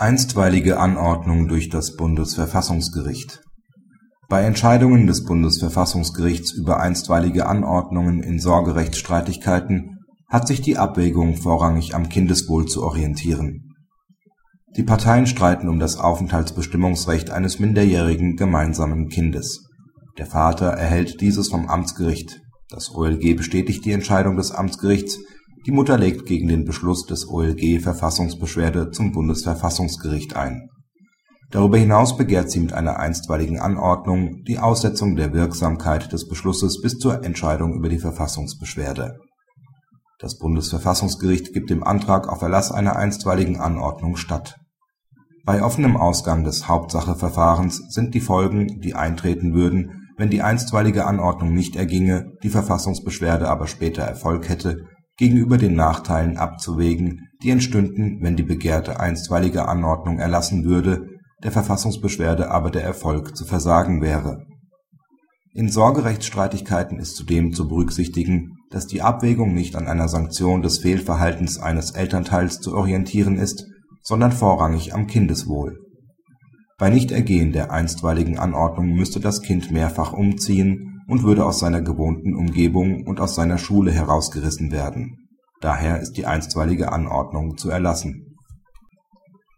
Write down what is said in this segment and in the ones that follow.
Einstweilige Anordnung durch das Bundesverfassungsgericht Bei Entscheidungen des Bundesverfassungsgerichts über einstweilige Anordnungen in Sorgerechtsstreitigkeiten hat sich die Abwägung vorrangig am Kindeswohl zu orientieren. Die Parteien streiten um das Aufenthaltsbestimmungsrecht eines minderjährigen gemeinsamen Kindes. Der Vater erhält dieses vom Amtsgericht, das OLG bestätigt die Entscheidung des Amtsgerichts die Mutter legt gegen den Beschluss des OLG Verfassungsbeschwerde zum Bundesverfassungsgericht ein. Darüber hinaus begehrt sie mit einer einstweiligen Anordnung die Aussetzung der Wirksamkeit des Beschlusses bis zur Entscheidung über die Verfassungsbeschwerde. Das Bundesverfassungsgericht gibt dem Antrag auf Erlass einer einstweiligen Anordnung statt. Bei offenem Ausgang des Hauptsacheverfahrens sind die Folgen, die eintreten würden, wenn die einstweilige Anordnung nicht erginge, die Verfassungsbeschwerde aber später Erfolg hätte gegenüber den Nachteilen abzuwägen, die entstünden, wenn die begehrte einstweilige Anordnung erlassen würde, der Verfassungsbeschwerde aber der Erfolg zu versagen wäre. In Sorgerechtsstreitigkeiten ist zudem zu berücksichtigen, dass die Abwägung nicht an einer Sanktion des Fehlverhaltens eines Elternteils zu orientieren ist, sondern vorrangig am Kindeswohl. Bei Nichtergehen der einstweiligen Anordnung müsste das Kind mehrfach umziehen und würde aus seiner gewohnten Umgebung und aus seiner Schule herausgerissen werden. Daher ist die einstweilige Anordnung zu erlassen.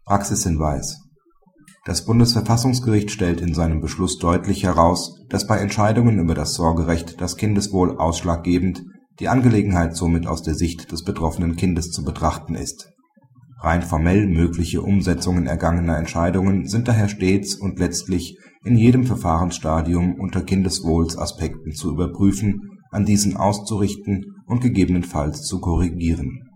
Praxishinweis Das Bundesverfassungsgericht stellt in seinem Beschluss deutlich heraus, dass bei Entscheidungen über das Sorgerecht das Kindeswohl ausschlaggebend, die Angelegenheit somit aus der Sicht des betroffenen Kindes zu betrachten ist Rein formell mögliche Umsetzungen ergangener Entscheidungen sind daher stets und letztlich in jedem Verfahrensstadium unter Kindeswohlsaspekten zu überprüfen, an diesen auszurichten und gegebenenfalls zu korrigieren